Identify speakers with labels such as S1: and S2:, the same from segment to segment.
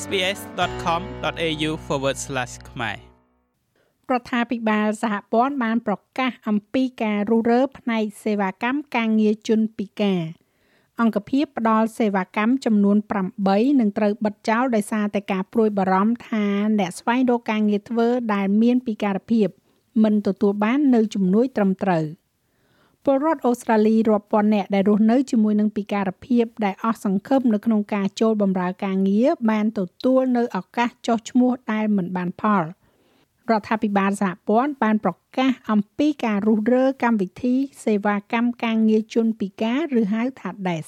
S1: sbs.com.au/ ខ្មែរ
S2: រដ្ឋាភិបាលសហព័ន្ធបានប្រកាសអំពីការរុះរើផ្នែកសេវាកម្មការងារជនពិការ អង្គភាពផ្ដល់សេវាកម្មចំនួន8នឹងត្រូវបិទចោលដោយសារតែការព្រួយបារម្ភថាអ្នកស្វែងរកការងារធ្វើដែលមានពិការភាពមិនទទួលបាននៅជំនួយត្រឹមត្រូវ។ ពលរដ្ឋអូស្ត្រាលីរាប់ពាន់នាក់ដែលរស់នៅជាមួយនឹងពិការភាពដែលអស់សង្ឃឹមនៅក្នុងការចូលបម្រើការងារបានទទួលនៅឱកាសចុះឈ្មោះដែលមិនបានផលរដ្ឋាភិបាលសហព័ន្ធបានប្រកាសអំពីការរុះរើកម្មវិធីសេវាកម្មការងារជនពិការឬហៅថា DES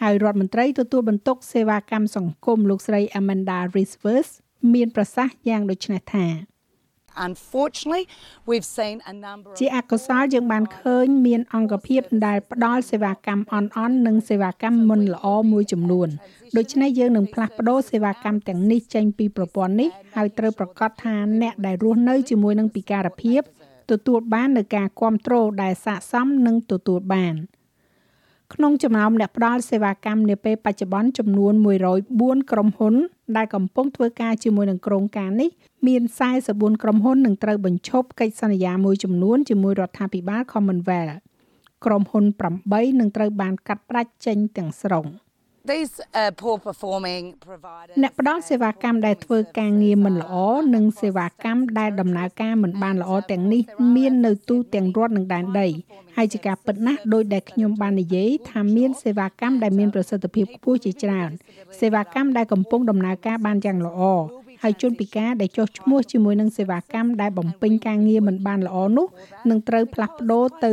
S2: ហើយរដ្ឋមន្ត្រីទទួលបន្ទុកសេវាកម្មសង្គមលោកស្រី Amanda Rivers មានប្រសាសន៍យ៉ាងដូចនេះថា
S3: Unfortunately we've seen a number
S2: ជាអកុសលយើងបានឃើញមានអង្គភាពដែលផ្ដល់សេវាកម្មអន់អន់និងសេវាកម្មមិនល្អមួយចំនួនដូច្នេះយើងនឹងផ្លាស់ប្ដូរសេវាកម្មទាំងនេះចេញពីប្រព័ន្ធនេះហើយត្រូវប្រកាសថាអ្នកដែលរស់នៅជាមួយនឹងពិការភាពទទួលបាននូវការគ្រប់គ្រងដែលស័ក្តិសមនិងទទួលបាន។ក្នុងចំណោមអ្នកផ្ដល់សេវាកម្មនាពេលបច្ចុប្បន្នចំនួន104ក្រុមហ៊ុន ដែលកំពុងធ្វើការជាមួយនឹងក្រុមការនេះមាន44ក្រុមហ៊ុននឹងត្រូវបញ្ឈប់កិច្ចសន្យាមួយចំនួនជាមួយរដ្ឋាភិបាល Commonwealth ក្រុមហ៊ុន8នឹងត្រូវបានកាត់ផ្តាច់ចេញទាំងស្រុង។
S3: These uh, poor performing providers
S2: អ្នកផ្ដល់សេវាកម្មដែលធ្វើការងារមិនល្អនិងសេវាកម្មដែលដំណើរការមិនបានល្អទាំងនេះមាននៅទូទាំងរដ្ឋនិងដែនដីហើយជាការពិតណាស់ដោយដែលខ្ញុំបាននិយាយថាមានសេវាកម្មដែលមានប្រសិទ្ធភាពខ្ពស់ជាច្រើនសេវាកម្មដែលកំពុងដំណើរការបានយ៉ាងល្អហើយជនពិការដែលចុះឈ្មោះជាមួយនឹងសេវាកម្មដែលបំពេញការងារមិនបានល្អនោះនឹងត្រូវផ្លាស់ប្ដូរទៅ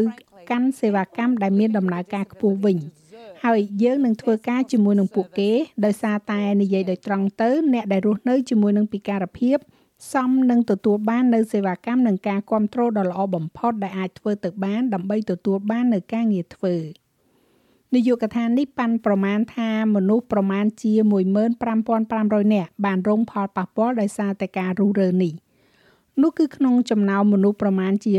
S2: កាន់សេវាកម្មដែលមានដំណើរការខ្ពស់វិញ។ ហើយយើងនឹងធ្វើការជាមួយនឹងពួកគេដោយសារតែនិយាយដោយត្រង់ទៅ អ្នកដែលរស់នៅជាមួយនឹងពិការភាពសមនឹងទទួលបាននៅសេវាកម្មនិងការគ្រប់គ្រងដ៏ល្អបំផុតដែលអាចធ្វើទៅបានដើម្បីទទួលបាននៅការងារធ្វើនាយកដ្ឋាននេះប៉ាន់ប្រមាណថាមនុស្សប្រមាណជា15500នាក់បានរងផលប៉ះពាល់ដោយសារតែការរុះរើនេះនោះគឺក្នុងចំណោមមនុស្សប្រមាណជា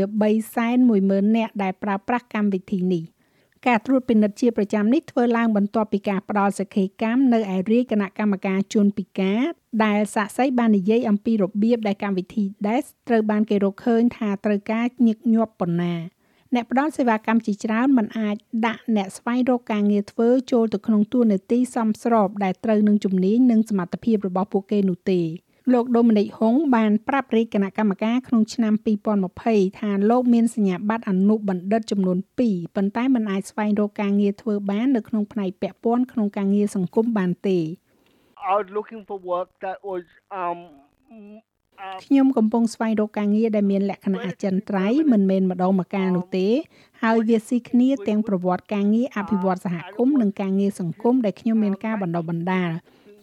S2: 310,000នាក់ដែលប្រើប្រាស់កម្មវិធីនេះ។ ការត្រួតពិនិត្យជាប្រចាំនេះធ្វើឡើងបន្ទាប់ពីការផ្ដល់សក្ខីកម្មនៅឯរាយគណៈកម្មការជនពិការដែលសាក់សីបាននិយាយអំពីរបៀបដែលកម្មវិធី DES ត្រូវបានគេរកឃើញថាត្រូវការញឹកញាប់ប៉ុណ្ណាអ្នកផ្ដល់សេវាកម្មជាច្រើនមិនអាចដាក់អ្នកស្វែងរកការងារធ្វើចូលទៅក្នុងតួនាទីសមស្របដែលត្រូវនឹងជំនាញនិងសមត្ថភាពរបស់ពួកគេនោះទេ លោកដូមីនិកហុងបានប្រាប់រាជគណៈកម្មការក្នុងឆ្នាំ2020ថាលោកមានសញ្ញាបត្រអនុបណ្ឌិតចំនួន2ប៉ុន្តែមិនអាចស្វែងរកការងារធ្វើបាននៅក្នុងផ្នែកពាក់ព័ន្ធក្នុងការងារសង្គមបានទេ
S4: I was looking for work that was um
S2: ខ្ញុំកំពុងស្វែងរកការងារដែលមានលក្ខណៈអចិន្ត្រៃយ៍មិនមែនម្ដងម្កាលនោះទេ ហើយវាស៊ីគ្នាទាំងប្រវត្តិការងារអភិវឌ្ឍសហគមន៍និងការងារសង្គមដែលខ្ញុំមានការបណ្ដុះបណ្ដាល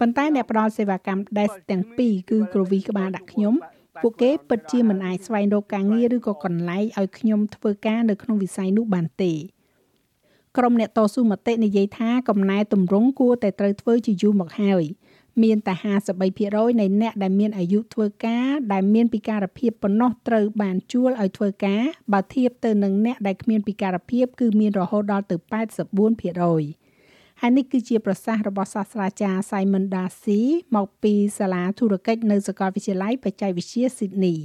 S2: ប៉ុន្តែអ្នកផ្ដល់សេវាកម្ម desk ទាំងពីរគឺក្រវីក្បាលដាក់ខ្ញុំពួកគេពិតជាមិនអាចស្វែងរកការងារឬក៏កន្លែងឲ្យខ្ញុំធ្វើការនៅក្នុងវិស័យនោះបានទេក្រុមអ្នកតស៊ូមតិនិយាយថាកំណែតម្រង់គួរតែត្រូវធ្វើជាយូរមកហើយមានតែ53%នៃអ្នកដែលមានអាយុធ្វើការដែលមានពិការភាពប៉ុណ្ណោះត្រូវបានជួលឲ្យធ្វើការបើធៀបទៅនឹងអ្នកដែលគ្មានពិការភាពគឺមានរហូតដល់ទៅ84% ហើយនេះគឺជាប្រសាសន៍របស់សាស្ត្រាចារ្យ Simon Darcy មកពីសាលាធុរកិច្ចនៅសាកលវិទ្យាល័យបច្ចេកវិទ្យា Sydney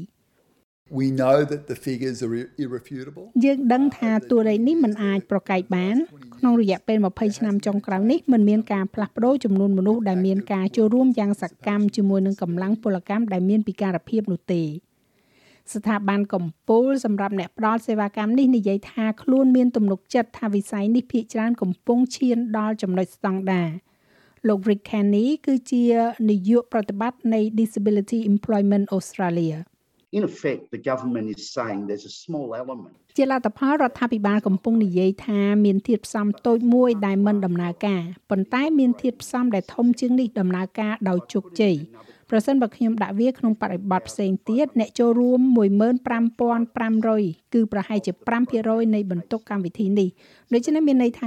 S5: We know that the figures are irrefutable.
S2: យើងដឹងថាតួលេខនេះមិនអាចប្រកែកបានក្នុងរយៈពេល20ឆ្នាំចុងក្រោយនេះមិនមានការផ្លាស់ប្ដូរចំនួនមនុស្សដែលមានការចូលរួមយ៉ាងសកម្មជាមួយនឹងកម្លាំងពលកម្មដែលមានពិការភាពនោះទេ។ ស្ថាប័នកម្ពុជាសម្រាប់អ្នកផ្ដល់សេវាកម្មនេះនិយាយថាខ្លួនមានទំនុកចិត្តថាវិស័យនេះភាគច្រើនកំពុងឈានដល់ចំណុចស្តង់ដារលោក Rick Kenny គឺជានាយកប្រតិបត្តិនៃ Disability Employment Australia
S6: In effect the government is saying there's a small element
S2: ជាលទ្ធផលរដ្ឋាភិបាលកំពុងនិយាយថាមានធាតុផ្សំតូចមួយដែលមិនដំណើរការប៉ុន្តែមានធាតុផ្សំដែលធំជាងនេះដំណើរការដោយជោគជ័យ ប្រសិនបើខ្ញុំដាក់វាក្នុងបរិបទផ្សេងទៀតអ្នកចូលរួម15500គឺប្រហែលជា5%នៃបន្ទុកកម្មវិធីនេះដូច្នេះមានន័យថា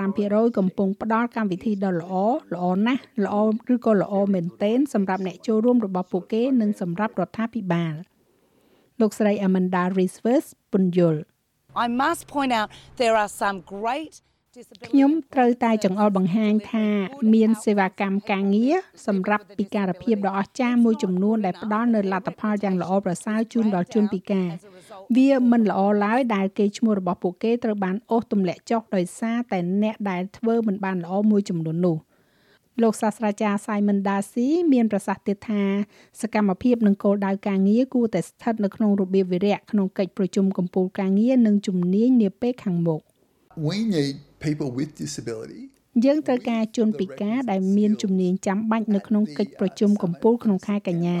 S2: 95%កំពុងផ្ដល់កម្មវិធីដ៏ល្អល្អណាស់ល្អឬក៏ល្អមែនទែនសម្រាប់អ្នកចូលរួមរបស់ពួកគេនិងសម្រាប់រដ្ឋាភិបាលលោកស្រី Amanda Rivers ពន្យល់
S3: I must point out there are some great
S2: ខ្ញុំត្រូវតែចង្អុលបង្ហាញថាមានសេវាកម្មការងារសម្រាប់ពិការភាពដ៏អស្ចារ្យមួយចំនួនដែលផ្ដល់នូវលទ្ធផលយ៉ាងល្អប្រសើរជូនដល់ជនពិការ វាមិនល្អឡើយដែលគេឈ្មោះរបស់ពួកគេត្រូវបានអូសទម្លាក់ចុះដោយសារតែអ្នកដែលធ្វើមិនបានល្អមួយចំនួននោះលោកសាស្ត្រាចារ្យ Simon Darcy មានប្រសាសន៍ទៀតថាសកម្មភាពនិងគោលដៅការងារគួរតែស្ថិតនៅក្នុងរបៀបវិរៈក្នុងកិច្ចប្រជុំកំពូលការងារនិងជំនាញនាពេលខាងមុខ
S5: We need people with disability
S2: យើងត្រូវការជនពិការដែលមានជំនាញចាំបាច់នៅក្នុងកិច្ចប្រជុំកំពូលក្នុងខែកញ្ញា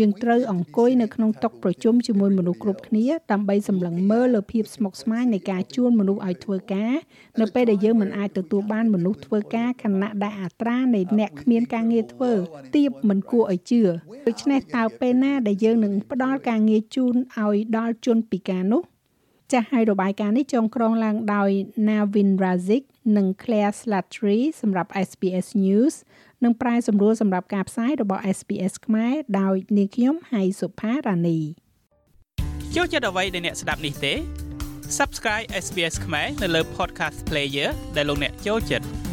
S2: យើងត្រូវអង្គុយនៅក្នុងតុប្រជុំជាមួយមនុស្សគ្រប់គ្នាដើម្បីសម្លឹងមើលលើភាពស្មុគស្មាញនៃការជួលមនុស្សឲ្យធ្វើការនៅពេលដែលយើងមិនអាចទទួលបានមនុស្សធ្វើការខណៈដែលអត្រានៃអ្នកគ្មានការងារធ្វើទាបមិនគួរឲ្យជឿដូច្នេះតើពេលណាដែលយើងនឹងផ្ដល់ការងារជូនឲ្យដល់ជនពិការនោះ ចាស់ហើយរបាយការណ៍នេះចងក្រងឡើងដោយ Navin Razik និង Claire Slattery សម្រាប់ SBS News និងប្រែសម្រួលសម្រាប់ការផ្សាយរបស់ SPS ខ្មែរដោយនាងខ្ញុំហៃសុផារ៉ានី
S1: ចូលចិត្តអ្វីដែលអ្នកស្ដាប់នេះទេ Subscribe SBS ខ្មែរនៅលើ Podcast Player ដែលលោកអ្នកចូលចិត្ត